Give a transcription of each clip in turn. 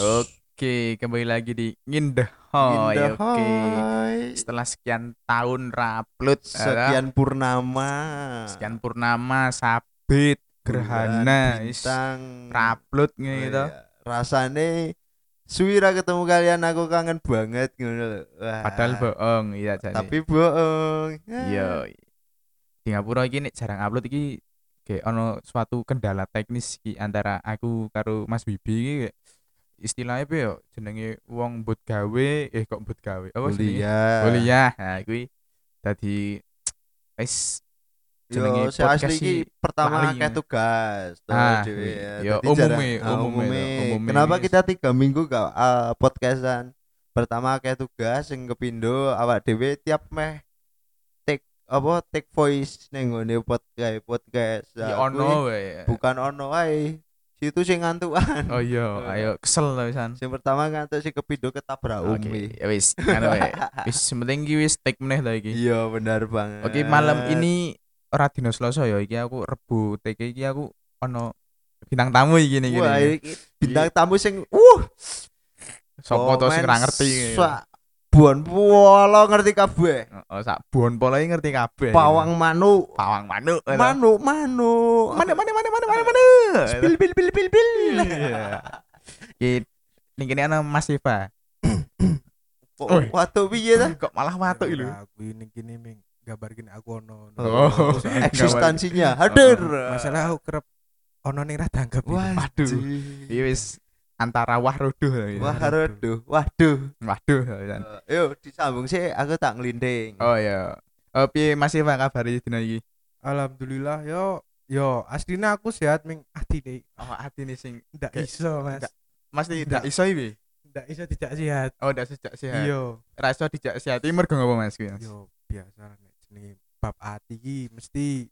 Oke, kembali lagi di Ngindehoy. Oke. Setelah sekian tahun raplut, Sekian purnama. sekian purnama, sabit, gerhana, bintang. raplut Oh, gitu. iya. Rasane Suwira ketemu kalian aku kangen banget ngono. Padahal bohong, iya jadi. tapi bohong. Iya. Di Ngapura iki nek jarang upload iki kayak ono suatu kendala teknis iki antara aku karo Mas Bibi iki kayak istilahnya apa ya jenenge wong mbut gawe eh kok mbut gawe apa Kuliah. kuliah nah kuwi dadi wis jenenge asli podcast iki iki pertama ya. tugas tuh, Ah, dhewe iya. ya. Umume, jarang- ah, umume, umume. umume Kenapa kita tiga minggu gak ah, podcastan? Pertama kayak tugas sing kepindo awak dhewe tiap meh apa take voice ning ngene podcast podcast. ya ono kuwi wae bukan ono wae. Situ sing ngantukan. oh iya ayo kesel to pisan Sing pertama ngantuk sing kepindo ketabrak Oke, umi. ya wis ngono wae wis penting iki wis take meneh to iki Iya benar banget. Oke malam ini ora dino Selasa ya iki aku Rebu TK iki aku ono bintang tamu iki nih Wah, iki bintang tamu sing uh Sopo to sing ora ngerti. Sak buon polo ngerti kabeh. Heeh, sak bon pola iki ngerti kabeh. Pawang manuk. pawang manuk. Manuk, manuk. Mana mana mana mana mana mana. Bil bil bil bil bil. Iya. Iki ning kene ana Mas Eva. Oh, Oi. Watu piye ta? Kok malah watuk iki lho. aku ini kini ming gambarkin aku ono Oh. eksistensinya hadir. masalah aku kerep ono ning ra tanggap Waduh. Iki wis antara wah roduh. iki. Wah, aduh, waduh. Waduh. pisan. Eh, Yo, disambung sih aku tak ngelinding. Oh iya. Oh piye Mas Eva kabar dina iki? alhamdulillah yo yo aslinya aku sehat ming ati deh Oh hati nih sing ndak Kayak- iso mas ndak- Mas Ndak. tidak iso iki. ndak iso tidak sehat Oh, udah sejak sehat. iya Ra iso dijak sehat iki mergo ngopo Mas kuwi? Yo biasa nek jenenge bab ati iki mesti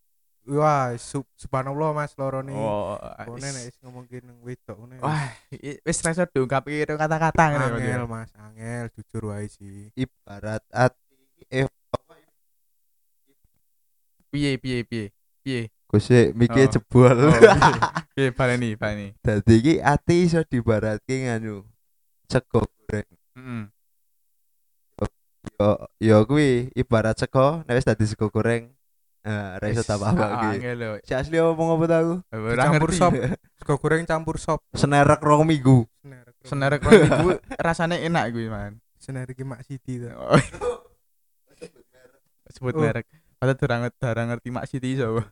wah sub, subhanallah mas loro nih Oh, Kone nek ngomongin nang wedok ngene Wah, i- wis ra iso diungkapi kata-kata ngene Mas. angel mas angel jujur wae sih Ibarat ati eh Piye piye piye? Piye? Kusik mikir Oh. jebol. Oh, piye baleni baleni. Dadi iki ati iso dibaratke nganu. Sego goreng. Heeh. Yo yo kuwi ibarat sego nek wis dadi sego goreng. Eh, ra iso tambah apa iki. Angel lho. Si asli apa ta aku? Ora Campur sop. sego goreng campur sop Senerek rong minggu. senerek rong iku rasane enak kuwi, Man. senerek iki mak siti ta Oh. Sebut Oh. merek. Padahal durang durang ngerti Mak Siti sapa.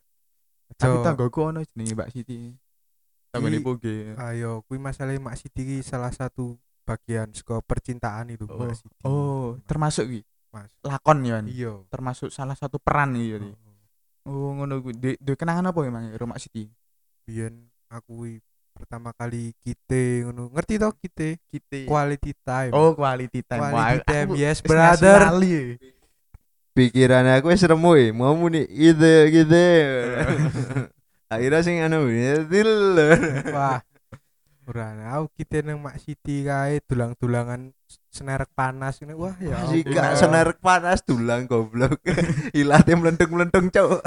Tapi tanggoku ono jenenge Mbak Siti. Tanggone Iki- poge. ayo kuwi masalah mak siti iki salah satu bagian saka percintaan itu Oh, mak siti oh, termasuk iki mas lakon ya. Iya Termasuk salah satu peran iki. Oh, Oh, ngono kuwi. Duwe duwe kenangan apa emang karo Mak Siti? biyen aku kuwi pertama kali kite ngono ngerti to kite Kita quality time Oh, quality time. Quality time, aku yes, brother. ya. Pikirannya aku wis remu eh. Mau muni gitu gitu. Akhirnya sing anu til. wah ora aku kite nang mak siti kae dulang-dulangan senerek panas ini wah ya Si ampun. gak senerek panas dulang goblok. Ilate mlentung-mlentung cok.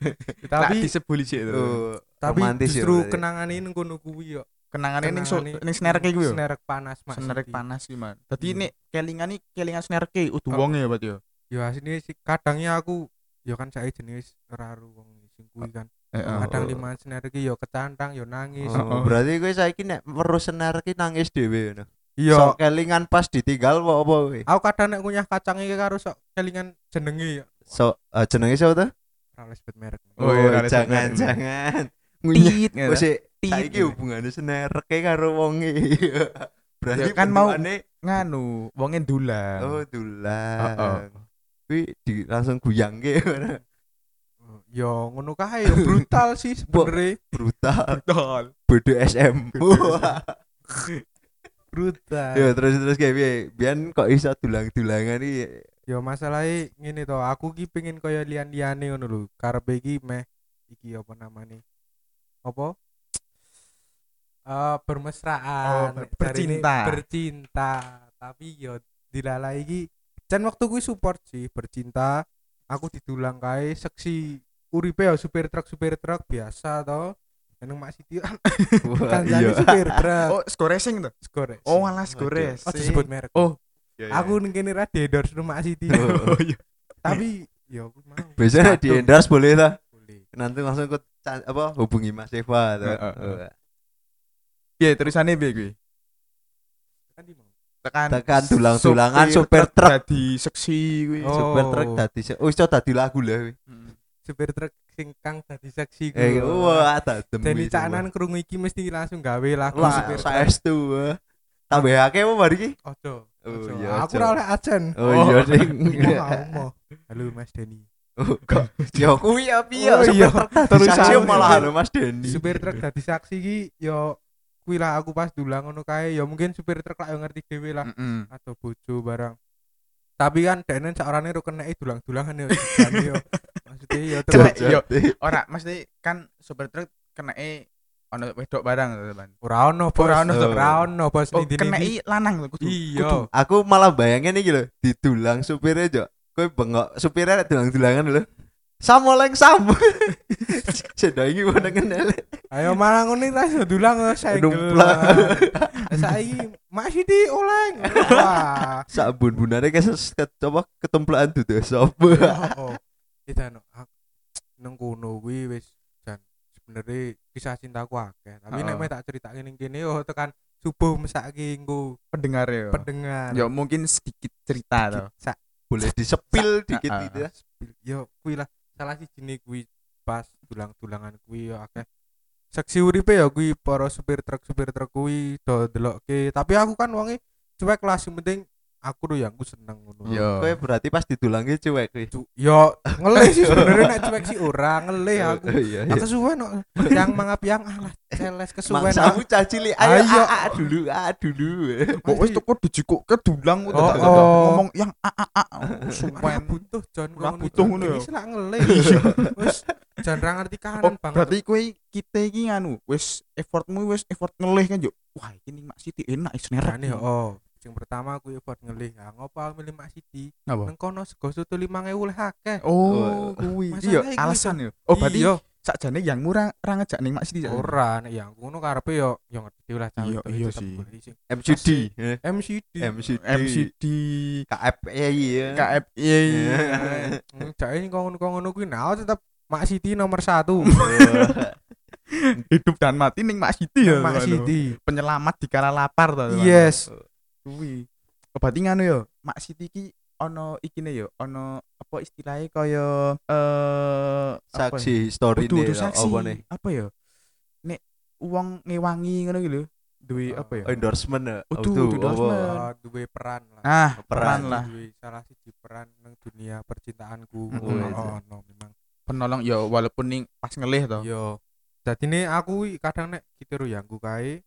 Tapi disebuli sih itu. Oh, tapi ya justru berarti. kenangan ini kono kuwi yo Kenangane ning so, ning senerek iku yo. senerek panas mak Senerek panas ki, Man. Dadi Iya. nek kelingan iki kelingan senerek e udu Oh. wonge ya, Pak yo. yo asine sih kadangnya aku yo kan saya jenis raru wong sing kuwi kan Heeh. kadang lima senerek iki yo kecantang yo nangis Oh, berarti gue saiki nek weruh senerek ki nangis dhewe ngono. Iya Sok kelingan pas ditinggal apa apa kowe? aku kadang nek ngunyah kacang iki karo sok kelingan jenenge yo So eh, jenenge sapa tuh? ora sebut merek Oh, iya, jangan jangan. Ngunyah saiki ngono. hubungane senerek e karo wonge. Berarti Ya, kan mau- nganu wonge dulang. Oh, Oh, oh. dulang. Kuwi di langsung guyangke yo ngono kae yo brutal sih sebenarnya brutal Betul. bodo SM. Brutal. Yo terus terus kayak piye? Biyen kok iso dulang-dulangan iki? Yo masalahnya ngene to aku ki pengen kaya lian-liane ngono lho. Karepe iki meh iki apa namanya apa? Eh bermesraan. Oh, ber- bercinta. bercinta. Tapi yo dilalai iki Jan waktu gue support sih bercinta. Aku didulang kae seksi uripe ya supir truk supir truk biasa to Nang Mak Siti kan kancane iya. supir truk Oh, skor racing tuh. skore Oh, alas Waduh. skor racing. oh disebut merek Oh, aku ning kene ra endorse Mak Siti Oh, iya. tapi ya aku mau biasanya di endorse boleh lah boleh nanti langsung ke ca- apa hubungi Mas Eva tuh. Heeh. Iya, terusannya piye kuwi? kan di mau Tekan Tekan tulang-tulangan supir truk. dadi seksi kuwi. Oh. Supir truk tadi oh iso tadi lagu lah kuwi. Supir truk sing kang dadi seksi ku Eh wah tak demi. Deni canan krungu iki mesti langsung gawe lagu Lah supir saestu. wah. Tambah akeh apa mari iki? ojo Oh, iya, aku ora oleh acen Oh iya ding. mau mau halo Mas Deni Oh, kok ya kuwi ya piye Oh, supir iya. Terus saksi malah halo Mas Denny. supir truk dadi saksi iki yo kuwi lah aku pas dulang ngono kae ya mungkin supir truk lah yo ngerti dhewe lah atau bojo barang tapi kan dene saorane ro keneki dulang-dulangan yo yo Coba, terus yo. Ora, mesti kan supir truk kenake ono wedok barang to, Teman. ora ono bos Ora ono, Cok. ora ono bos Oh, kenai iki. lanang lho kudu. iya Aku malah bayangin iki lho, didulang supirnya jo. Kowe bengok supirnya dulang-dulangan lho. Samo leng sam. Sedo iki mana kenal. ayo malah ngono ta iso dulang saya Numplak. saiki masih di oleng wah Sabun bunane kes coba ketemplaan dudu sapa. Oh itu anu ak- nang kono kuwi wis jan sebenarnya kisah cintaku akeh tapi nek Oh. tak critake ning kene yo tekan subuh mesake engko pendengar ya. pendengar Ya mungkin sedikit cerita to. Boleh disepil dikit Ah, ah. gitu ya. yo kuwi lah salah siji kuwi pas dulang-dulangan kuwi yo akeh seksi uripe ya kuwi para supir truk supir truk kuwi do delokke tapi aku kan wonge cuek lah sing penting aku lho yang aku seneng ngono Yo. Kowe berarti pas didulangi cuek kuwi. Cu- yo ngelih sih sebenarnya nek cuek sih ora ngelih aku Oh, iya. Aku kesuwen kok. Yang mangap yang alah celes kesuwen. Mangsamu cacili ayo Ayo. ah, ah, dulu ah dulu. Kok wis teko dijikuk ke dulang Oh, udah oh. ngomong yang a a a sumpah. butuh Ora ngono, butuh ngono ya. Wis lah ngelih. Wis jan ra ngerti Oh, kahanan banget. berarti kowe kita iki nganu wis effortmu wis effort ngelih kan yo. Wah, ini Mak Siti enak is Jane oh. Sing pertama aku effort ngelih. Ya ngopo aku milih Mak Siti? Nang kono sego soto 5000 oleh akeh. Oh, kuwi. Iya, alasan yo. Oh, berarti Iya. sakjane yang murah ra ngejak ning Mak Siti. ora nek yang ngono karepe yo yo ngerti lah cawe Iya, iya sih. MCD. MCD. MCD. MCD KFI ya. KF iya iya. Hmm, ini ngono-ngono kuwi nah tetep Mak Siti nomor satu. Hidup dan mati ning Mak Siti ya. Mak. Siti. Penyelamat di kala lapar to. teman. Yes. Kuwi. Oh, berarti nganu yo, Mak Siti ki ono ikine yo, ono apa istilahnya kaya eh ya? Saksi story nih kudu saksi. apa nih? Apa ya? Nek uang ngewangi ngono lho, duwe Oh. apa ya? Endorsement ya. Oh, Oh, tuh, tuh, endorsement. Oh, duwe peran lah. Ah, peran peran lah. Duwe salah siji peran nang dunia percintaanku. Mm-mm. Ngono Iya. ono memang. Penolong yo walaupun ning pas ngelih to. Yo. Dadi ne aku kadang nek gitu ro yangku kae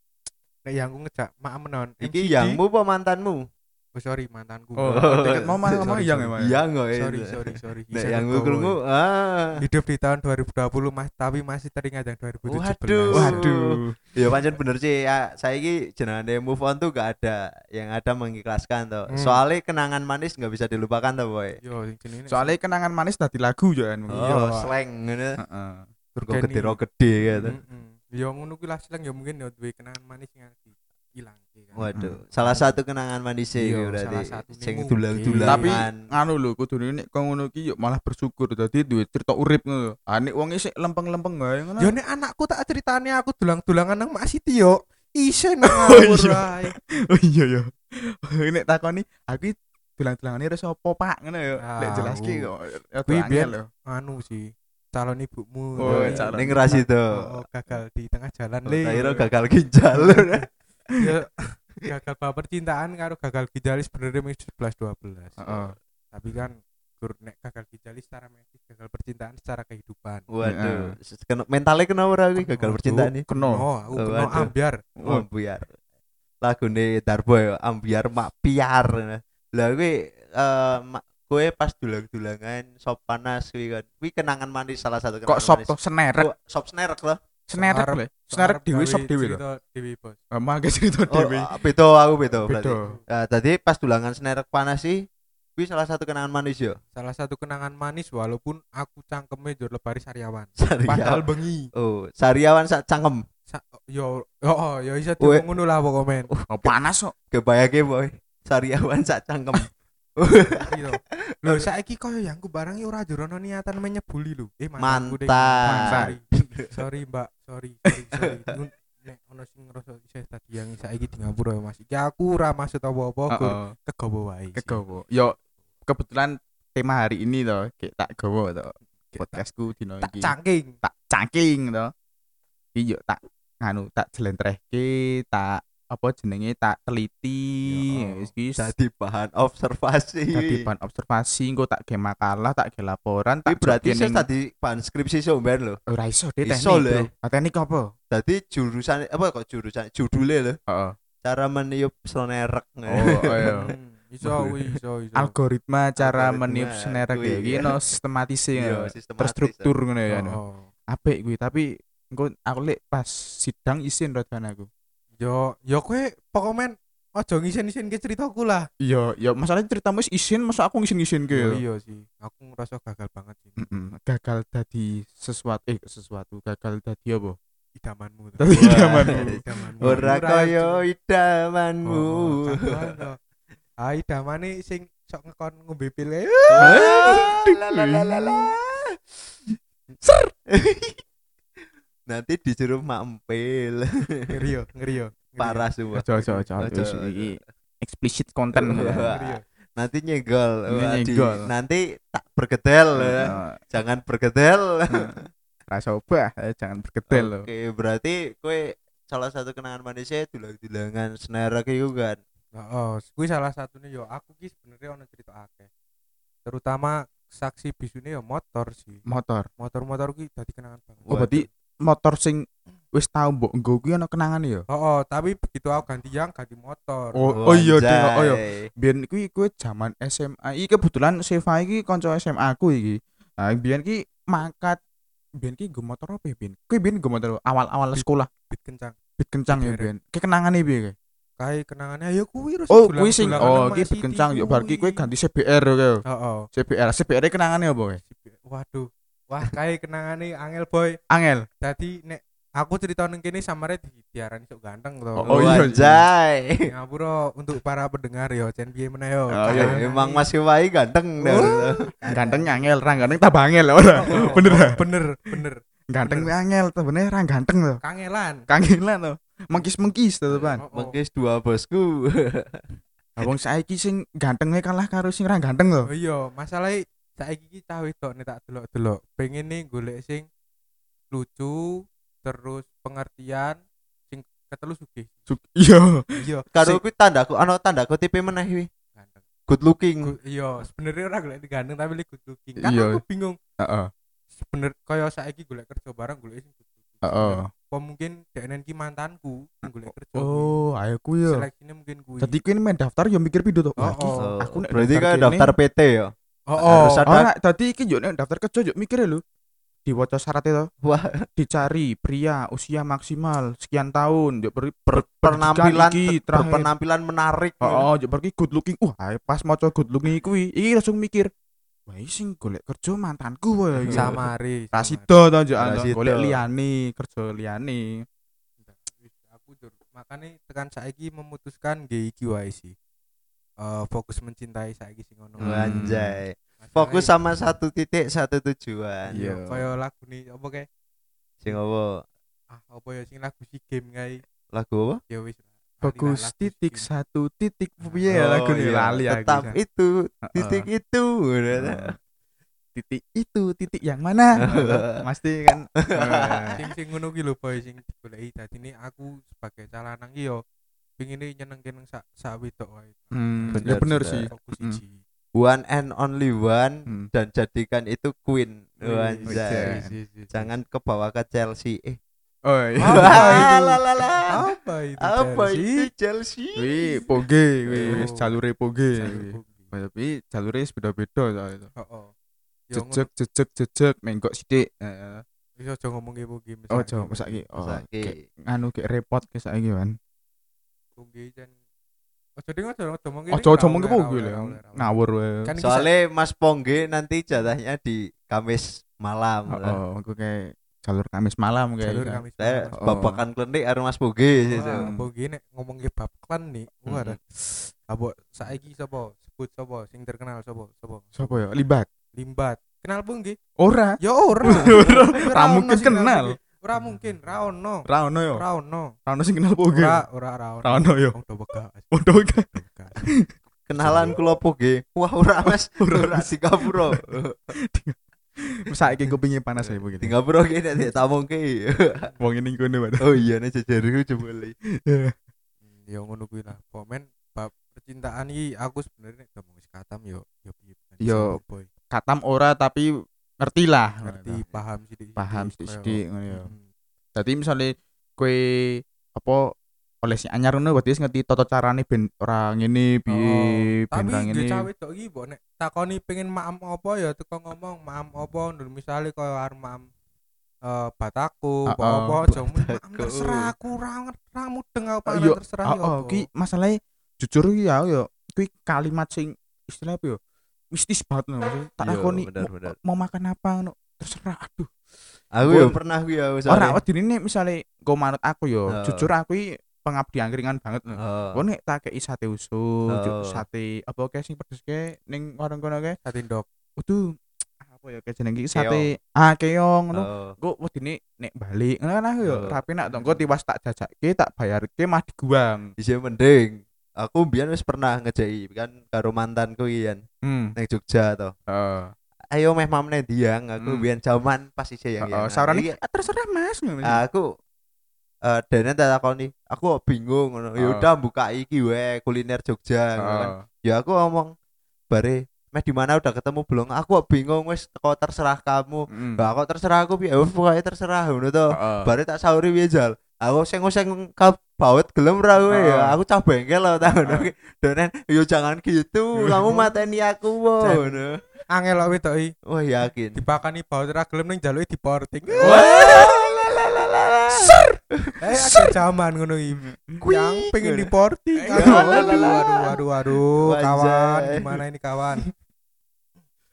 nek yangku ngejak mak menon. Iki yangmu apa mantanmu? Oh, sorry mantanku. Oh, Oh, deket mau sorry, yang sorry. emang. Iya nggak ya? Sorry, sorry, sorry. Nek yang kok, krungu ah. hidup di tahun 2020 mas tapi masih teringat yang 2017. Waduh. Waduh. Ya pancen bener sih. Ya, saya ini jenenge move on tuh gak ada yang ada mengikhlaskan tuh. Hmm. Soalnya kenangan manis nggak bisa dilupakan tuh boy. Yo, Soalnya kenangan manis dadi lagu yo kan. Oh, Iya. slang. Heeh. Turko Geni. gede gede gitu. Yo ngono kuwi lah silang ya mungkin yo duwe kenangan manis yang hilang kan. Waduh, salah satu kenangan manis Iya, berarti. salah satu nih Sing dulang-dulangan. Tapi nganu lho kudune nek kok ngono ki yo malah bersyukur dadi duwe cerita urip ngono. Ah nek wong sik lempeng-lempeng wae ngono. Yo nek anakku tak ceritane aku dulang-dulangan nang Mak Siti yo isen nang Oh, ngawur iya. ae. Oh iya ya. Nek takoni aku iki bilang-bilangane ora sapa Pak ngono yo. Nek Ah, jelaske kok. Ya Kuwi biyen- anu sih calon ibumu Oh, Tapi- calon. Ning ras itu. Oh, gagal di tengah jalan Oh, le kira gagal ginjal. Ya, gagal bab percintaan karo gagal ginjal sebenarnya mung 11 12 Heeh. tapi kan gur nek gagal ginjal secara medis gagal percintaan secara kehidupan Waduh, kena mentalnya kenapa ora kuwi gagal percintaan? Keno. oh aku Oh, kena waduh. ambiar Oh, biar. Lagune Darbo ya, ambiar mak piar. Lah kuwi eh kowe pas dulang-dulangan sop panas kuwi kan. Kuwi kenangan manis salah satu kenangan Kok sop manis. to senerek. Oh, sop snerek loh. Senerek lho. Senerek dhewe sop dhewe lho. cerita dewi bos Emang gak cerita Oh, dhewe. ah, beda aku beda berarti. Beda. Nah, tadi pas dulangan snerek panas sih kuwi salah satu kenangan manis yo salah satu kenangan manis walaupun aku cangkeme jor lebari sariawan Sariawan. padahal bengi oh sariawan sak cangkem Sa- yo yo oh, yo iso ngono lah pokoknya Oh, panas kok. kebayake boy sariawan sak cangkem. Lho saiki koyo yang ku barangi ora jurono niatan menyebuli lho. Eh. Mantan. Sorry. Sorry, Mbak. Sorry, sorry, sorry. Nek ono sing ngerasa isih tadi yang saiki di ngapura ya Mas. Iki aku ora maksud apa-apa, gur Heeh. kegowo wae. Kegowo. Yo kebetulan tema hari ini toh, kayak tak gowo. Kayak Podcastku dino tak iki. cangking. tak cangking to. Yo tak nganu tak jelentrehke, tak apa jenenge tak teliti. Wis jadi bahan observasi dadi bahan observasi engko tak ge makalah, tak ge laporan, Tapi tak berarti saya tadi bahan skripsi somben lho ora iso Iso teknik. Teknik apa? Jadi jurusan apa kok jurusan judulnya lho Heeh. cara meniup senerek Oh, iya. Hmm, Iso iso iso. Algoritma cara meniup snare kuwi, iki iya. no sistematis Iya, ya. sistematis, Terstruktur ngono ya. no. Oh, oh. Apik kuwi, tapi engko aku lek pas sidang isin rodan aku. Yo yo kowe pokoknya ojo ngisen-ngisen ke ceritaku lah. Iya, ya masalahnya ceritamu isin, masa aku ngisin-ngisin ke. Ya? iya sih. Aku ngerasa gagal banget sih. Mm-mm. gagal dadi sesuatu eh sesuatu gagal dadi apa Idamanmu. zamanmu Idamanmu. ora kaya Oh, idamanmu oh. Ah idamane sing sok ngekon ngombe pil kae. Nanti disuruh mampil Ngeri yo, ngeri yo. ngeri yo. parah semua ojo ojo ojo iki explicit content Wah. Ngeri yo. nanti nyenggol nyenggol. nanti tak bergedel ya. Heeh. jangan bergedel rasa obah eh, jangan bergedel loh oke berarti kue salah satu kenangan manisnya dulang-dulangan snare itu kan Oh, kuwi salah satunya yo aku ki sebenarnya ono cerita akeh. Terutama saksi bisune yo motor sih. motor Motor-motor ki dadi kenangan banget. oh berarti motor sing wis tau mbok nggo kuwi ana kenangan ya Oh, oh, tapi begitu aku ganti yang ganti motor. Oh, oh iya. Oh, iya. biyen kuwi kuwi zaman SMA iki kebetulan Seva iki kanca SMA aku iki nah biyen ki mangkat biyen ki nggo motor apa ya biyen kuwi biyen nggo motor awal-awal sekolah Bit kencang. bit kencang ya biyen ki kenangane piye ki Kae kenangannya ya kuwi terus Oh, kuwi sing oh iki Siti kencang yo bar ki kowe ganti CBR yo. Oh, oh. CBR, CBR kenangane apa kowe? Waduh. Wah, kae kenangane angel boy. Angel. Dadi nek aku cerita nang kene samare di diarani sok ganteng to. Oh, iya, anjay Ngapura untuk para pendengar yo, jan piye meneh yo. Oh, Ya, iya. emang Mas Wai ganteng Oh. Ganteng angel, ra ganteng tambah angel ora. Oh, Bener. oh, bener, bener. Ganteng Bener. kuwi angel, temennya ra ganteng to. Kangelan. Kangelan to. Mengkis-mengkis to, Pan. Oh, oh. Mengkis dua bosku Abang saiki sing gantengnya kalah karo sing ra ganteng to. Oh iya, masalahnya saiki iki cah wedok nek tak delok-delok, pengen nih golek sing lucu, terus pengertian, sing ketelu sugih. Iya. Iya, karo kuwi tandaku ana tanda kutip meneh kuwi ganteng. good looking Iya, sebenarnya ora golek ganteng tapi lebih good looking. Kan Iya. aku bingung. Heeh. Sebener kaya saiki golek kerja bareng golek sing good looking. Heeh. Apa mungkin DNN ki mantanku sing golek kerja. Oh, ayo kuwi yo. Seleksinya mungkin kuwi. Dadi kuwi main daftar yo mikir pindho to. Oh, oh. Aku nek berarti kan daftar PT ya oh, harus oh. ada- Ora, dadi iki yo nek daftar kerja yo mikir lho. Diwaca syaratnya to. wah Dicari pria usia maksimal sekian tahun, yo per, per- penampilan iki per- penampilan menarik Oh, yo pergi good looking. Wah, ae pas maca good looking kuwi, iki langsung mikir, wah sing golek kerja mantanku wae iki. Samari. Rasido to njok Rasido. golek liyane, kerja liyane. Aku jur makanya tekan saiki memutuskan nggih iki wae sih Eh, fokus mencintai saiki sing ngono Hmm. anjay fokus sama satu titik satu tujuan Iya. Kaya lagu nih apa kayak sing apa ah apa ya sing lagu si game kayak lagu apa ya wis. Fokus Lagu titik game. satu titik piye Oh, lagu nih iya. lali aku. tetap itu Heeh. titik itu Heeh. titik itu titik yang mana pasti kan sing sing ngono ki lho boy sing digoleki dadi ini aku sebagai calanang ki yo pengin nyenengke nang sak sak wedok wae hmm, Bener, ya bener sih fokus Mm. siji one and only one Hmm. dan jadikan itu queen Wis, anjay wis, wis, wis. jangan kebawa ke Chelsea eh oh iya Apa itu? Apa itu apa Chelsea? itu Chelsea wih poge wih Oh. jalure poge tapi jalure beda-beda soalnya Oh, oh. Ngono, jejek jejek jejek menggok sithik Heeh. wis aja ngomong oh jauh mesake oh Mesake. kayak nganu kayak repot kayak saiki kan Bungge jan Ojo ding ojo ojo mong Ojo ojo mung kepo gue ngawur wae. Kan Soalnya Mas Pongge nanti jatahnya di Kamis malam. lah. Oh, aku kayak jalur Kamis malam kayak. jalur kan. kami Saya Oh. babakan klenik karo Mas Pongge situ. Wah, apa gini ngomong ke bab klan nih. Mm-mm. ada. Abo saiki sapa? Sebut sapa sing terkenal sapa? Sapa? Siapa ya? Libat. Limbat. Kenal pun nggih? Ora. Ya ora. Ora. Mungkin kenal. Ora mungkin, ra ono. Ra ono yo. Ra ono. Ra ono sing kenal poge. Ora, ora, ra ono. Ra ono yo. Wong. Waduh. do begas. Kenalan kula Pongge. Wah ora Mas, Ora. Singapura. Saiki kupinge panas ya begitu. Singapura ki nek dik tamungke. Wong ini kono waduh. Oh iya nek coba li. Hmm, Ya ngono kuwi lah. Komen bab percintaan iki aku sebenarnya nek ngomong katam yo yo Yo. Katam ora tapi ngerti lah. ngerti paham sih Paham sithik-sithik ngono ya. Hmm. Dadi misale kowe apa oleh si anyar ngono berarti ngerti tata carane ben ora ngene piye ben tapi ora ngene. cawe tok iki mbok nek takoni pengen maam apa ya teko ngomong maam apa ndur misale koyo arep maam eh bataku apa Heeh, apa aja maam terserah aku ora ora mudeng aku Oh, panganan iya, terserah Oh, ya oh, apa. ki masalahnya jujur ki ya yo kuwi kalimat sing istilah apa yo mistis banget no. Maksudnya, tak Iya, takoni mau makan apa no terserah aduh Aku Pun. ya pernah ku ya ora soalnya. wedine nek misale go manut aku yo Oh. jujur aku pengabdi angkringan banget. Oh. Kau nek tak kei sate usus, Oh. sate apa kayak sing pedes kayak ning warung kono kayak, sate ndok utuh apa ya kayak jeneng sate ah keong ngono. Oh. Gue wedine nek balik ngono kan aku yo Oh. rapi nak tonggo tiwas tak jajakke tak bayarke mah diguang. Bisa mending. Aku biyen wis pernah ngejai kan karo mantanku iki kan Hmm. ning Jogja to. Heeh. Ayo meh mamne diang aku Hmm. biyen jaman pas isih yang. Heeh, yang. saurane "Ah, terserah Mas ngono. aku eh dene tak takoni, aku bingung ngono. Ya Oh. udah buka iki wae kuliner Jogja ngono kan. Ya aku ngomong bare meh di mana udah ketemu belum? Aku bingung wis kok terserah kamu. Mm. Lah kok terserah aku piye? Wis pokoke terserah ngono to. Heeh. Bare tak sauri piye jal. Aku sing sing baut gelem ra kowe ya. Aku cah bengkel loh ta ngono. Donen yo jangan gitu. Kamu mateni aku wo. Jan. ngono. Angel kok wedok iki Wah yakin. dipakani baut ra gelem ning jaluke diporting Wah, la, la, la, la, la. eh ada zaman ngono iki yang pengen diporting Eh, aduh aduh aduh aduh kawan gimana ini kawan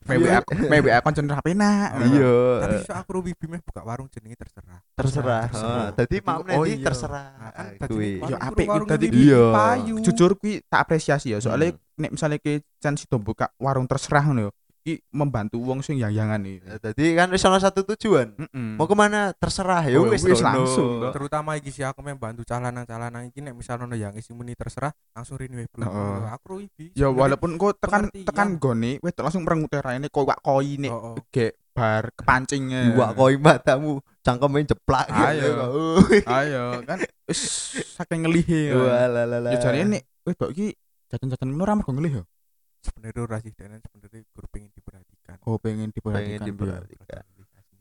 Maybe aku maybe aku koncen rapi nak. Iya. tapi so aku rubi meh buka warung jenenge terserah terserah. Heeh. Dadi Tapi- mamne oh iya. terserah. Kan tadi kuwi. Yo, apik, warung dadi- iya. payu Jujur kui tak apresiasi ya soalnya nek misalnya ke Chan sido buka warung terserah ngono yo. Ki membantu wong sing yang-yangan iki. Ya, Dadi kan wis ana satu tujuan. Heeh. Mau ke mana terserah ya Oh, wis wis langsung, toh. terutama iki sih aku membantu calanan-calanan iki nek misal ono yang isi muni terserah langsung rinwe bro Heeh. aku rubi Ya walaupun kok tekan pengertian. tekan gone wis langsung merengut raine kok wak koi nek oh, oh. gek bar kepancingnya. Iwak koi matamu cangkeme jeplak Ayo. gitu. Ayo kan wis saking ngelihe. Ya jarine nek wedok iki jajan-jajan ngono ra mergo ngelih ya. Sebenarnya ora sih dan sebenarnya gur pengen diperhatikan Oh pengen pengen diperhatikan. diperhatikan.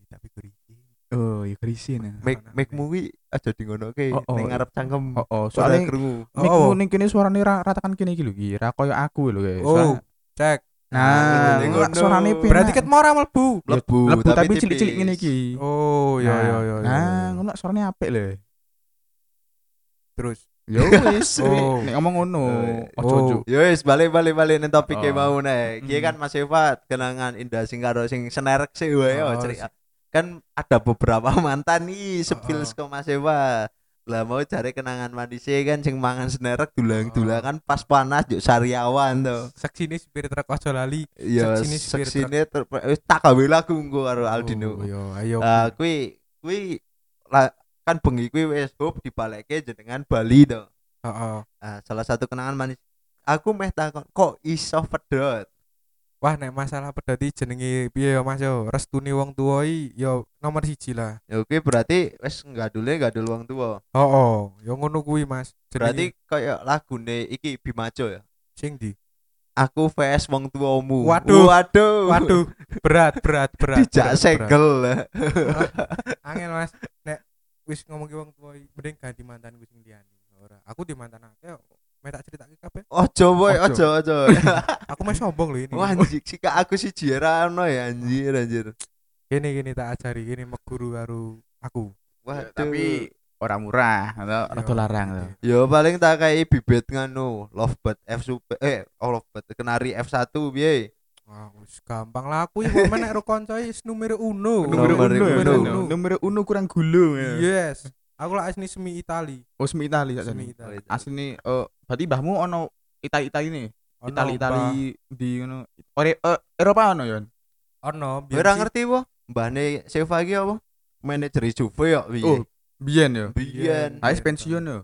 tapi gur iki Oh, ya kerisi nah. Make make movie aja di ngono ke Oh, oh. ngarep cangkem. Oh, oh, Soalnya krungu. mikmu Oh, oh. ning kene suarane ra ratakan kene iki lho ki, ra koyo aku lho guys. oh cek Nah, ngono. suarane penak. berarti ket mau ora mlebu Ya, Lebu, lebu tapi cilik-cilik ngene iki. oh ya Nah, ya ya ya. Nah, ngono suarane apik lho. terus Ya wis, Oh. nek ngomong ngono, ojo ojo. Ya wis balik balik balik ning topik Oh. mau nek. Ki Hmm. kan Mas Eva kenangan indah sing karo sing senerek sih wae Oh, cerita. Kan ada beberapa mantan nih sepil Oh. ke Mas Eva. Lah mau cari kenangan manis kan sing mangan senerek dulang-dulangan pas panas juk sariawan tuh. seksi ini supir truk ojo lali Ya Seksine seksine wis tak gawe lagu engko karo Aldino. oh, yo ayo Ah kuwi kuwi kan bengi kuwi wis hop dibalekke jenengan Bali to. Heeh. Ah, salah satu kenangan manis. Aku meh takon kok iso pedot. wah nek masalah pedati jenenge piye yo Mas yo restune wong tuwa i yo nomor siji lah Ya oke berarti wis gadule gadul wong tua. oh oh yo ngono kuwi Mas Berarti Jenenge- kayak lagune iki Bimajo ya. sing di Aku vs wong tuamu. Waduh. Waduh. waduh berat berat berat Dijak segel. angel Mas nek wis ngomong ke wong tuwa i, mending ganti mantanku sing liyane ora aku di mantan akeh. Mek tak critake kabeh Ojo boy, Ojo. ojo aku meh sombong lho ini Wah anjir, sih aku si Jera ono ya anjir anjir. gini gini tak ajari gini meguru karo aku Waduh. tapi ora murah atau Iya, rada larang to. Yo paling tak kayak bibit nganu Lovebird F super eh oh Lovebird kenari F1 piye. Wah, wis gampang lah aku iki men nek ro kanca is numero uno. Nomor Nomor uno, uno, uno. uno. Nomor uno kurang gulu. ya. Yes. Aku lah asli semi Itali. Oh, semi Itali sak Semi jane. Itali. Asline eh berarti mbahmu ono Itali Itali ini. Ono, Itali Mbah. Itali di ngono. Ore eh, Eropa ono ya. Ono ora ngerti po? Mbahne Seva iki apa? Manajer Juve yo piye? Oh, biyen ya. Biyen. Ais pensiun ya.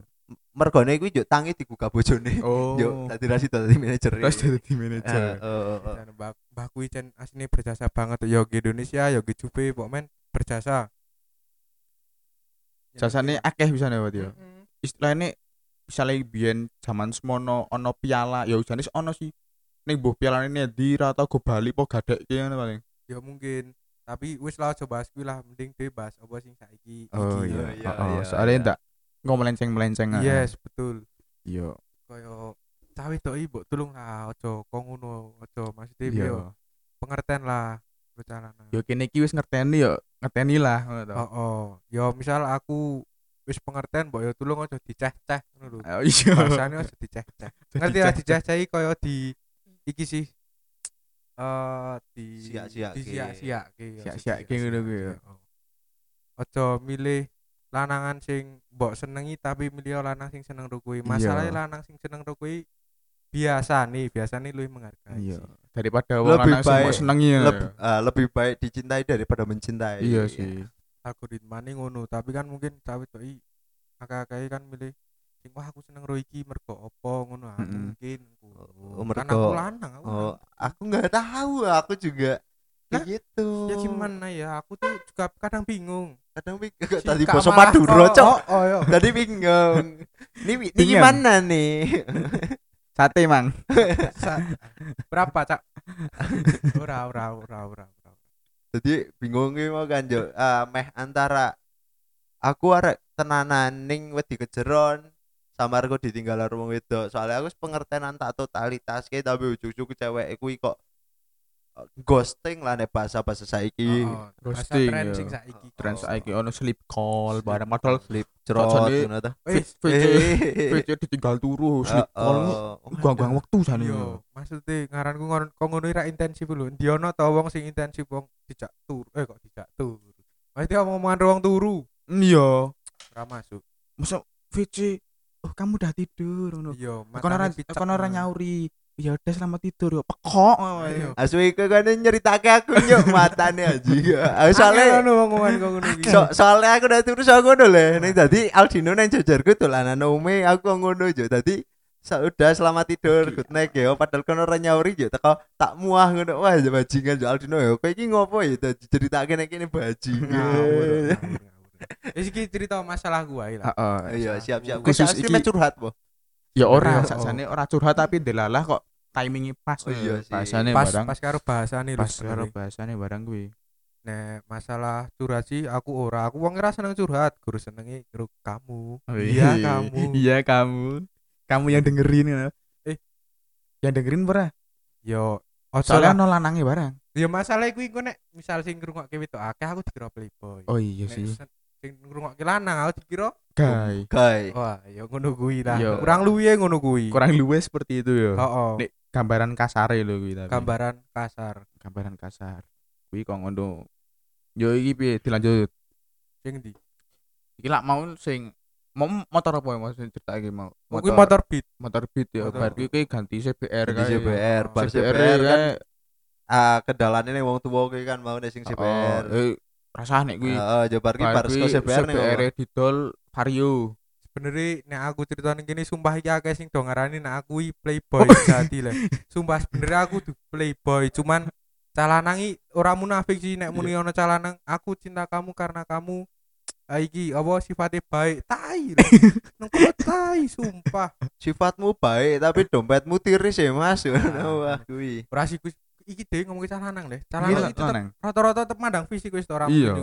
Mergone kuwi yo tangi digugah bojone. Oh. Yo dadi rasi dadi manajer. Terus jadi manajer. Dan mbak mbak kuwi cen asline berjasa banget yo ke Indonesia yo ke Juve pokoknya berjasa. Jasane akeh bisa nih ya. Mm-mm. Istilahnya misalnya biyen zaman semono ono piala ya janis ono sih. Ning mbuh pialane ndi ra tau go Bali po gadek ki ngono paling. Ya mungkin tapi wis lah coba bahas kuwi lah mending dhewe bahas apa sing saiki Oh iki. iya. iya, Oh, iya, soalnya iya. ndak nggak melenceng-melenceng. ah. Yes, betul. Iya. Kaya cawe tok iki mbok tulung lah aja kok ngono aja maksudnya Iya. yo pengertian lah bercalana. Yo kene iki wis ngerteni yo, ngerteni lah ngono to. Oh, oh. Yo misal aku wis pengertian mbok yo tulung aja diceh-ceh ngono lho. Oh, iya. Bahasane aja diceh-ceh. Ngerti lah diceh-cehi kaya di iki sih eh di ke Siak-siak ke ngono kuwi ya. Aja milih lanangan sing mbok senengi tapi milih lanang sing seneng ro kuwi. Masalahnya Iya. lanang sing seneng ro kuwi biasa nih, biasa nih luwih menghargai. Iya. sih. Daripada wong Lebih lanang sing baik- mbok senengi ya. Leb- ah, lebih baik dicintai daripada mencintai. Iya sih. Algoritma nih ngono, tapi kan mungkin cawe tok i akeh-akeh kan milih sing wah aku seneng ro iki mergo apa ngono ah, Mm-mm. mungkin. Oh, kan mergo- aku lanang, aku Oh, aku nggak tahu, aku juga kayak gitu. Ya gimana ya, aku tuh juga kadang bingung. Kadang Si tadi boso Maduro, kok- cok. Oh, oh, yo. Tadi bingung. Ini, ini Bingung. gimana nih? Sate, Mang. Sa- berapa, Cak? ora, ora, ora, ora, ora. Jadi bingung iki mau kan Jo. Ah, meh antara aku arek tenanan ning wedi kejeron sama aku ditinggal karo wong wedok. Soalnya aku wis pengertian tak totalitas ke tapi ujug-ujug cewek kuwi kok eh, ghosting lah nek bahasa-bahasa saiki. Oh, Ghosting, masa tren ya. sing saiki. Tren kok. saiki ono sleep call bareng padahal Cocok cerot nih. ngono ta. Eh, VC Eh, VC ditinggal turu sleep eh, call. oh, Ganggang waktu jane. Yo, maksudnya ngaranku ngono kok ngono ora intensif lho. Ndiono ta wong sing intensif wong dijak turu. Eh kok dijak turu. Maksudnya omongan ruang turu. Iya. Ora masuk. Masa VC oh kamu udah tidur ngono. Iya, Kon ora kon ora nyauri. Ya udah selamat tidur yo. Pekok. Iya. Asu iku kan nyeritake aku nyok matane aja. Soalnya so, soalnya aku udah terus aku ngono lho. Ning dadi Aldino nang jajarku dolanan ome aku ngono jo. Dadi sa udah selamat tidur good night ya padahal kan ora nyauri yo teko tak muah ngono wah bajingan jo Aldino ya kowe iki ngopo ya dadi ceritake nek kene bajingan. Wis iki cerita masalah gua lah. Heeh. iya siap siap Khusus iki- curhat po Ya ora, Iya, sakjane ora curhat tapi delalah kok timingnya pas. Oh, iya sih. Bahasane Pas barang pas karo bahasane pas karo bahasane barang kuwi. Nek masalah curhat sih aku ora. Aku wong ora seneng curhat, guru senengi guru kamu. Oh, Iya kamu. Iya kamu. Kamu yang dengerin ya. Eh. yang dengerin ora? Yo, ojo Soalnya ono lanange barang. Ya masalah kuwi engko nek misal sing ngrungokke wedok akeh aku dikira playboy. Oh iya Nek sih. Sing ngrungokke lanang aku dikira Guy. guys wah ya ngono kuwi lah. Yo. Kurang luwe ngono kuwi. Kurang luwes seperti itu ya. Heeh. Nek gambaran kasar lho kuwi tapi. Gambaran kasar. gambaran kasar. Kuwi kok ngono. Yo iki piye dilanjut. Sing ndi? Iki lak mau sing mau motor apa ya mas cerita iki mau Oh, kuwi motor beat. motor beat ya Motor bar kuwi ganti CBR kae. CBR bar CBR CBR kan ah kendalane ning wong tuwa kuwi kan mau ning sing CBR Oh, eh rasah nek kuwi. Heeh, jabar ki bar CBR CBR didol Vario. Sebenarnya nek aku cerita ning kene sumpah iki akeh sing do ngarani nek aku iki playboy jati lah. Sumpah sebenarnya aku tuh playboy cuman calanangi ora munafik sih nek muni ono calanang aku cinta kamu karena kamu ah, iki apa sifatnya baik. Tai. Nang tai sumpah. Sifatmu baik tapi dompetmu tiris ya mas. Wah kuwi. Ora sih iki dhewe ngomong calanang deh Iki calanang itu tetep lanang. rata-rata tetep mandang fisik wis to ora Iya.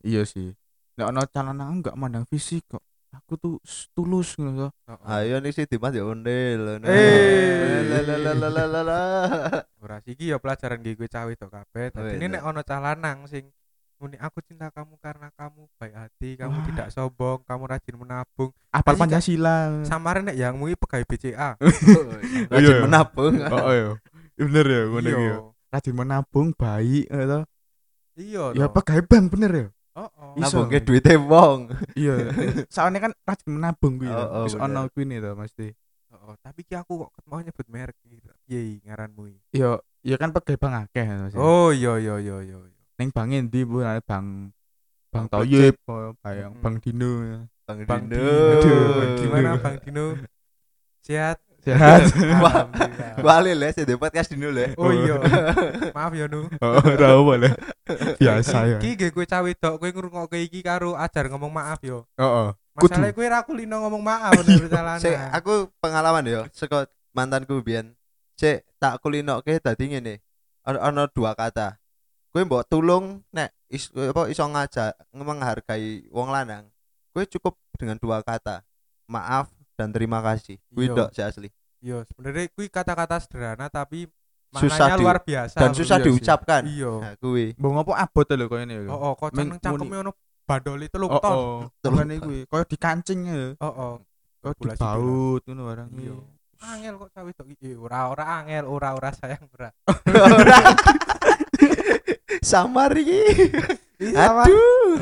Iya sih. Nek ono calon aku enggak mandang fisik kok. Aku tuh tulus ngono to. ayo nih si Dimas ya ondel Eh. Ora sih iki ya pelajaran gue cawe to kabeh Oh, dadi iya. nek ono calanang sing muni aku cinta kamu karena kamu baik hati kamu Wah. tidak sombong kamu rajin menabung Apal Pancasila. samarin nek yang mui pegawai BCA Rajin Iya. menabung Oh iya. Bener ya ngono iki. iya ya. Rajin menabung baik gitu. iya Ya pegawai bank bener ya. oh, oh. Nabung ke duitnya wong Iya. Soalnya kan rajin menabung kuwi. Oh, oh, Wis bener. ono kuwi to mesti. Oh, oh. tapi ki aku kok mau nyebut merek gitu iya ngaranmu iki. Yo, ya kan pegawai bank akeh Mas. oh iya iya iya iya iya. Ning bank endi Bu bank Bang Bang Toyib, oh, Bang. Bang Dino. Bang Bang Dino Dino Bang Dino. gimana Bang Dino sehat Balik lah, saya podcast Dino lah. oh iya maaf ya nu Oh, ora boleh. Biasa ya. iki gue kowe cawe dok kowe ngrungokke iki karo ajar ngomong maaf yo Heeh. masalahnya kowe ra kulino ngomong maaf bener salahnya Sik, aku pengalaman ya, saka mantanku biyen. Sik, tak kulinoke dadi ngene. Ono ono dua kata. Kowe mbok tulung nek is, apa iso ngajak menghargai wong lanang. Kowe cukup dengan dua kata. Maaf dan terima kasih. Kuwi Iya. dok sih asli. Yo, sebenarnya kuwi kata-kata sederhana tapi Susah di- luar biasa. Dan susah iya sih. diucapkan. Iya. Nah, kuwi. Mbok ngopo abot lho koyo ngene lho. Oh, oh, kok cangkem cangkeme ono badol itu lho Oh, ton. oh. Makane kuwi koyo dikancing ya. Oh, oh. Koyo dibaut ngono barang Iya. iki. Angel kok cawe tok iki. Ora ora angel, ora ora sayang ora. Ora. Samar iki. Ih, sama- Aduh.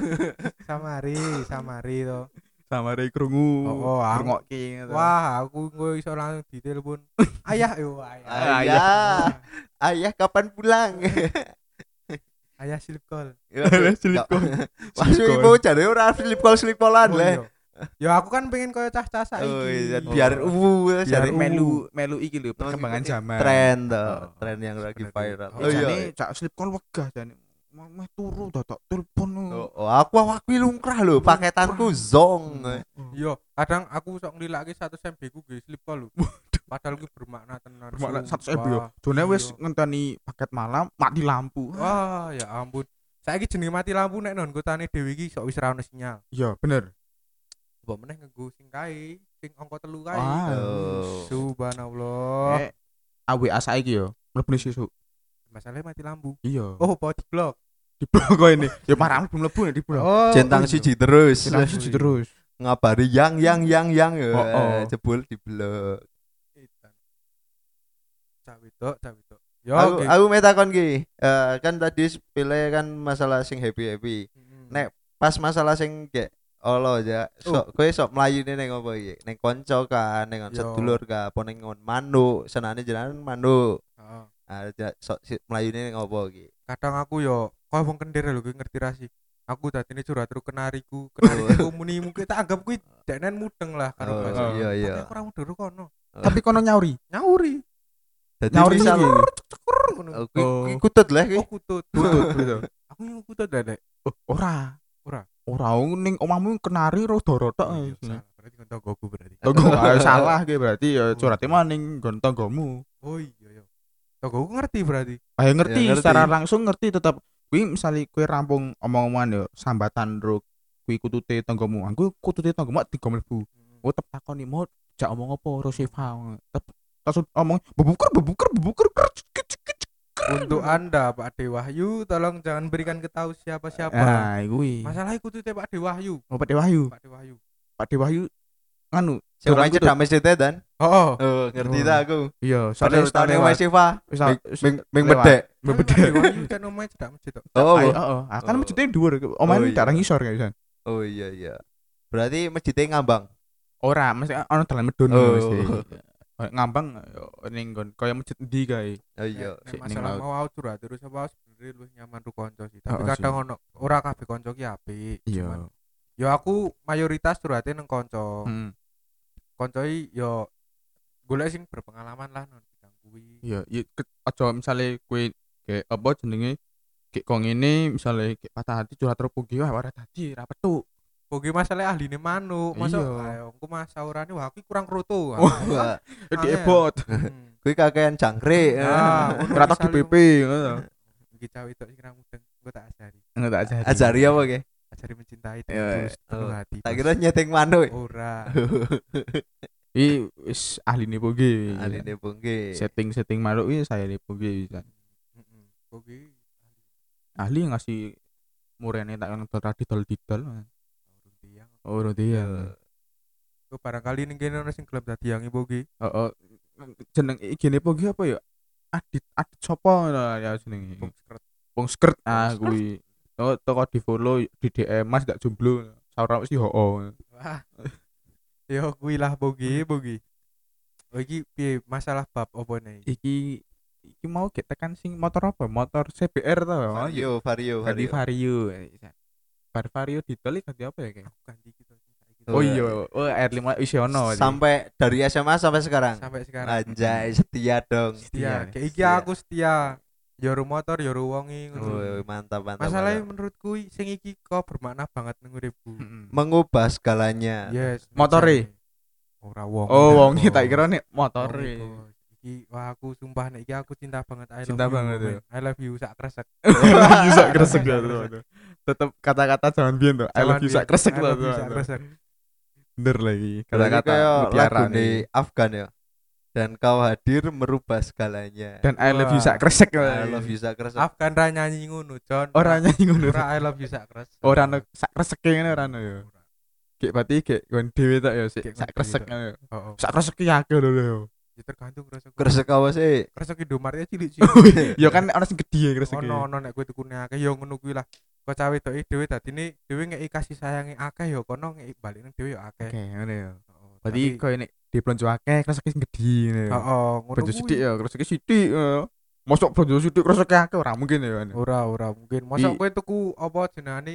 Samari, samari to. Samare krungu. Oh, oh, ngrungokke ngono. Wah, aku gue iso langsung ditelepon. Ayah yo, ayah. Ayah. Ayah kapan pulang? Ayah slip call. Slip call. Masuk ibu jare ora slip call slip callan Oh, le. iya. Ya aku kan pengen koyo cah-cah saiki. Oh iya, Oh. biar uh Biar jare melu melu iki lho perkembangan zaman. tren Oh. toh, tren yang lagi viral. Oh, Oh Jane iya. cak slip call wegah jane. Meh turu dadak telepon. Oh, oh, aku aku lumrah lho, paketanku zong. Iya, kadang aku sok nglilake satu MB ku nggih slip call lho. Padahal ku bermakna tenan. Bermakna. 100 MB yo. Jone wis Iya. ngenteni paket malam mati lampu. Wah, ya ampun. Saiki jenenge mati lampu nek non kotane dhewe iki sok wis ra ono sinyal. Iya, bener. Mbok meneh nganggo sing kae, sing angka telu kae. Wah. Oh. Subhanallah. Eh, AWA saiki yo, mlebu sesuk. Masalahnya mati lampu. Iya. Oh, body block. Di blok kok ini. Ya parah belum mlebu nih di blok. Oh, Centang iya. siji terus. Sinang siji terus. Ngabari yang yang yang yang Oh, oh. eh, jebul di blok. Edan. Cak wedok, cak wedok. Yo, Aku oke. aku metakon ki. Eh, kan tadi pilih kan masalah sing happy-happy. Mm. Nek pas masalah sing kayak Allah aja sok kowe sok mlayune ning apa iki ning kanca ka ning Yo. sedulur ka apa ning ngon manuk senane jenengan manuk Heeh. ah ja- sok si- mlayune ning apa iki kadang aku yo kau wong kendir lho ngerti ra sih aku dadine curhat terus kenariku kenariku muni mungkin tak anggap kuwi denen mudeng lah karo Oh, bahasa iya, iya. Tapi aku ora mudeng kono Tapi kono nyauri. nyauri dadi Nyauri ngono oh, kuwi Oh. kutut lah kuwi oh kutut gitu. aku yang kutut Oh, ora. Ora. Ora ning omahmu kenari ro doro tok. Oh, iya, salah. berarti kan tonggoku berarti Tonggo ae salah ki berarti ya curhate maning nggon tanggomu. oh iya iya tonggoku ngerti berarti Ayo ngerti, Ya, ngerti. secara langsung ngerti tetap kuwi misale kowe rampung omong-omongan yo sambatan ro kuwi kutute tanggomu. Aku kutute tanggomu tiga mlebu. Oh tep takoni mau jak omong apa ro Siva. Tep langsung omong bebuker bebuker bebuker untuk anda Pak De Wahyu tolong jangan berikan ketahu siapa-siapa Nah, kuwi. masalah kutute Pak De Wahyu Oh, Pak Dewayu. Pak De Wahyu Pak Dewayu anu main kutut. cedak masjid dan oh oh ngerti Oh. ta aku iya padahal soalnya tahun yang Mas Siva wis wis ming ming bedek Mbak Pak De Wahyu kan omahe cedak masjid tok oh Ayo, heeh. Ah, kan Oh. masjidnya dhuwur. Omahe Oh, oh, iya. darah ngisor kan bisa. oh iya iya berarti masjidnya ngambang Ora, mesti ana dalan medun Oh. mesti. Kayak ngambang ning nggon kaya masjid endi kae. oh iya ning masalah mau aku curhat terus apa sebenarnya lu nyaman ru konco sih tapi Oh, kadang sih. ono ora kabeh konco ki apik Iya. yo aku mayoritas curhate nang konco Hmm. konco i yo golek sing berpengalaman lah non bidang kuwi Iya, iya aja misale kowe kayak apa jenenge kayak kok ngene misale kayak patah hati curhat terus pugi wah ora dadi ra petuk. Pogi masalah ahline manuk masa Iya. ayo engko mas saurane wah aku kurang kroto Wah, Eh, Angel. Diebot. Hmm. kuwi kakean jangkrik tak di PP ngono. iki cawe tok sing ra mudeng engko tak ajari Enggak tak ajari. ajari apa ki ajari mencintai Iya, dengan tulus penuh oh. hati tak kira nyeting manuk ora Iki wis ahline pugi. aline bungke Setting-setting maluk iki saya pugi bisa. Heeh. Pogi Ahli ngasih murene tak ngedol didol didol. Oh, Rodial. Kok barangkali ning kene ono sing gelem dadi yang ibu ki. Oh, oh. jeneng igene po ki apa ya? Adit Adit sapa ngono ya jenenge. Wong skirt ah kuwi. Oh, toko di follow di DM Mas gak jomblo. Saura mesti hoo. Wah. Yo kuwi lah bogi, bogi. Oh iki piye masalah bab opo nih? Iki iki mau gek tekan sing motor apa? Motor CBR to. Vario, Vario, Ganti Vario. Vario. Bar Vario ditolik ganti apa ya kayak? Ganti gitu. Oh iya, oh R5 wis ono. iki. Sampai dari SMA sampai sekarang. sampai sekarang. Anjay, setia dong. Setia. Setia. Kayak iki aku setia. Yoru motor, yoru wongi ngono. Woi, mantap, mantap. Masalahnya mantap. menurutku sing iki kok bermakna banget nang uripku. Mengubah segalanya. Yes. Motore? Ora wong. Oh, wong tak kira nek motor. Iki wah aku sumpah nek iki aku cinta banget I Cinta you. banget, men. ya. I love you sak kresek. Kresek Sak ya. kresek. Tetep kata-kata zaman biyen tuh. I love you sak kresek I lah love you tuh. sak kresek. Bener lagi. Kata-kata mutiara lagu nih. di Afgan ya. Dan kau hadir merubah segalanya. Dan I love you Wah. sak kresek. I love you Sakres. Afgan ra nyanyi ngono, Jon. Ora nyanyi ngono. Ora I love you sak kresek. Ora sak kresek ngene ora ono ya. Ora. Kayak berarti kayak gon dhewe tak ya sik sak kresek ngono ya. Oh, oh. Sak kresek akeh lho lho. Ya tergantung kresek. Kresek apa sih? Kresek Indomaret ya cilik sih. Ya kan ana sing gedhe kresek. ono ono nek kowe tukune akeh ya ngono kuwi lah. Kok cawe wedoke dhewe dadine dhewe ngeki kasih sayange akeh ya kono ngeki balik nang dhewe ya akeh. Oke, ya. Heeh. Berarti koyo nek diplonjo akeh kresek sing gedhe ngono ya. Heeh, ngono kuwi. sithik ya, kresek sithik. ya. Mosok blonjo sithik kresek akeh ora mungkin ya. kan? Ora ora mungkin. I- kowe tuku apa jenengane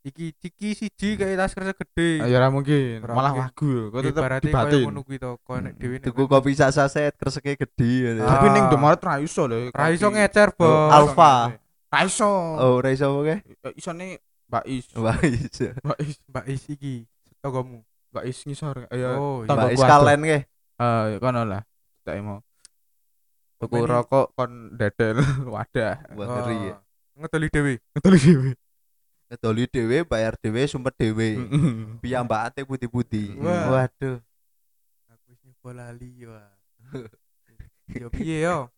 iki ciki siji kayak tas kresek gede. Ah, Ya ora mungkin. Ora Malah wagu. Kok tetep Ibaratnya koyo dibatin. ngono kuwi to, koyo nek Hmm. dhewe Tuku kopi sak saset kreseknya gede. gitu. Ah. Tapi ning Indomaret ra iso lho. ra iso ngecer, Bos. Oh, Alfa. Ra iso. Oh, ora iso apa ke? Ya, Isone Mbak Is. Wah, iso. Mbak Is, Mbak Is iki togomu. Mbak Is ngisor. Ya, Oh, iya. Tonggo Is kalen ke? eh kono lah. Tak mau. Tuku rokok kon dadel wadah. Wah, ngeri ya. Ngedoli dhewe. Betul dhewe. Ngedoli dhewe, bayar dhewe, sumpet dhewe. Piyambakate putih-putih. Wah. Waduh. Aku wis nyoba lali wah. Yo piye yo?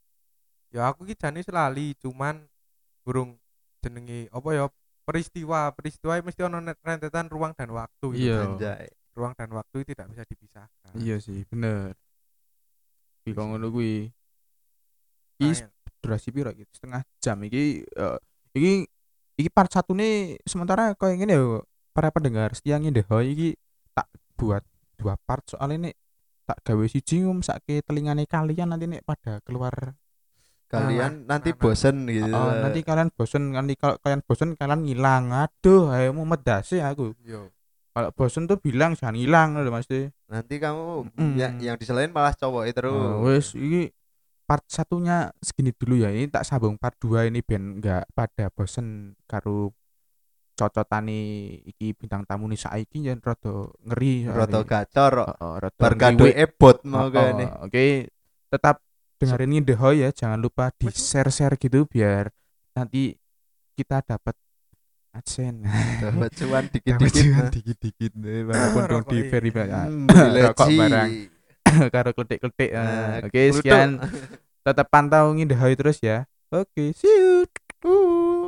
Ya aku ki jane lali, cuman burung jenenge apa ya peristiwa peristiwa mesti ono net- rentetan ruang dan waktu gitu. Iya. Ruang dan waktu tidak bisa dipisahkan Iya sih, bener. Iki kok ngono kuwi. Nah, Iki durasi piro iki? Setengah jam iki eh, iki iki part satu nih sementara koyo ngene yo para pendengar setia ngindeho iki tak buat dua part soalnya nih tak gawe siji ngum sake telingane kalian nanti nih pada keluar Kalian nanti nah, nah. bosen gitu. Oh, nanti kalian bosen nanti kalau kalian bosen kalian ngilang aduh ayo mau medase aku yo kalau bosen tuh bilang jangan hilang loh mas Nanti kamu Mm. ya, yang diselain malah cowok itu. Oh, wes ini part satunya segini dulu ya. Ini tak sambung part 2 ini ben enggak pada bosen karo cocotane iki bintang tamu nih saiki jan rada ngeri. Rada gacor. Heeh, rada ngriwik. ebot mau kene. Oke, tetap dengerin ini ya, jangan lupa di share-share gitu biar nanti kita dapat adsense. Dapat cuan dikit-dikit. cuan nah. dikit-dikit nih, walaupun dong di iya. verify Hmm, beli Rokok barang. karo kletik-kletik. Nah, Eh, Oke, kluthuk. sekian tetap pantau ngindahoy terus ya. Oke, see you. Uh.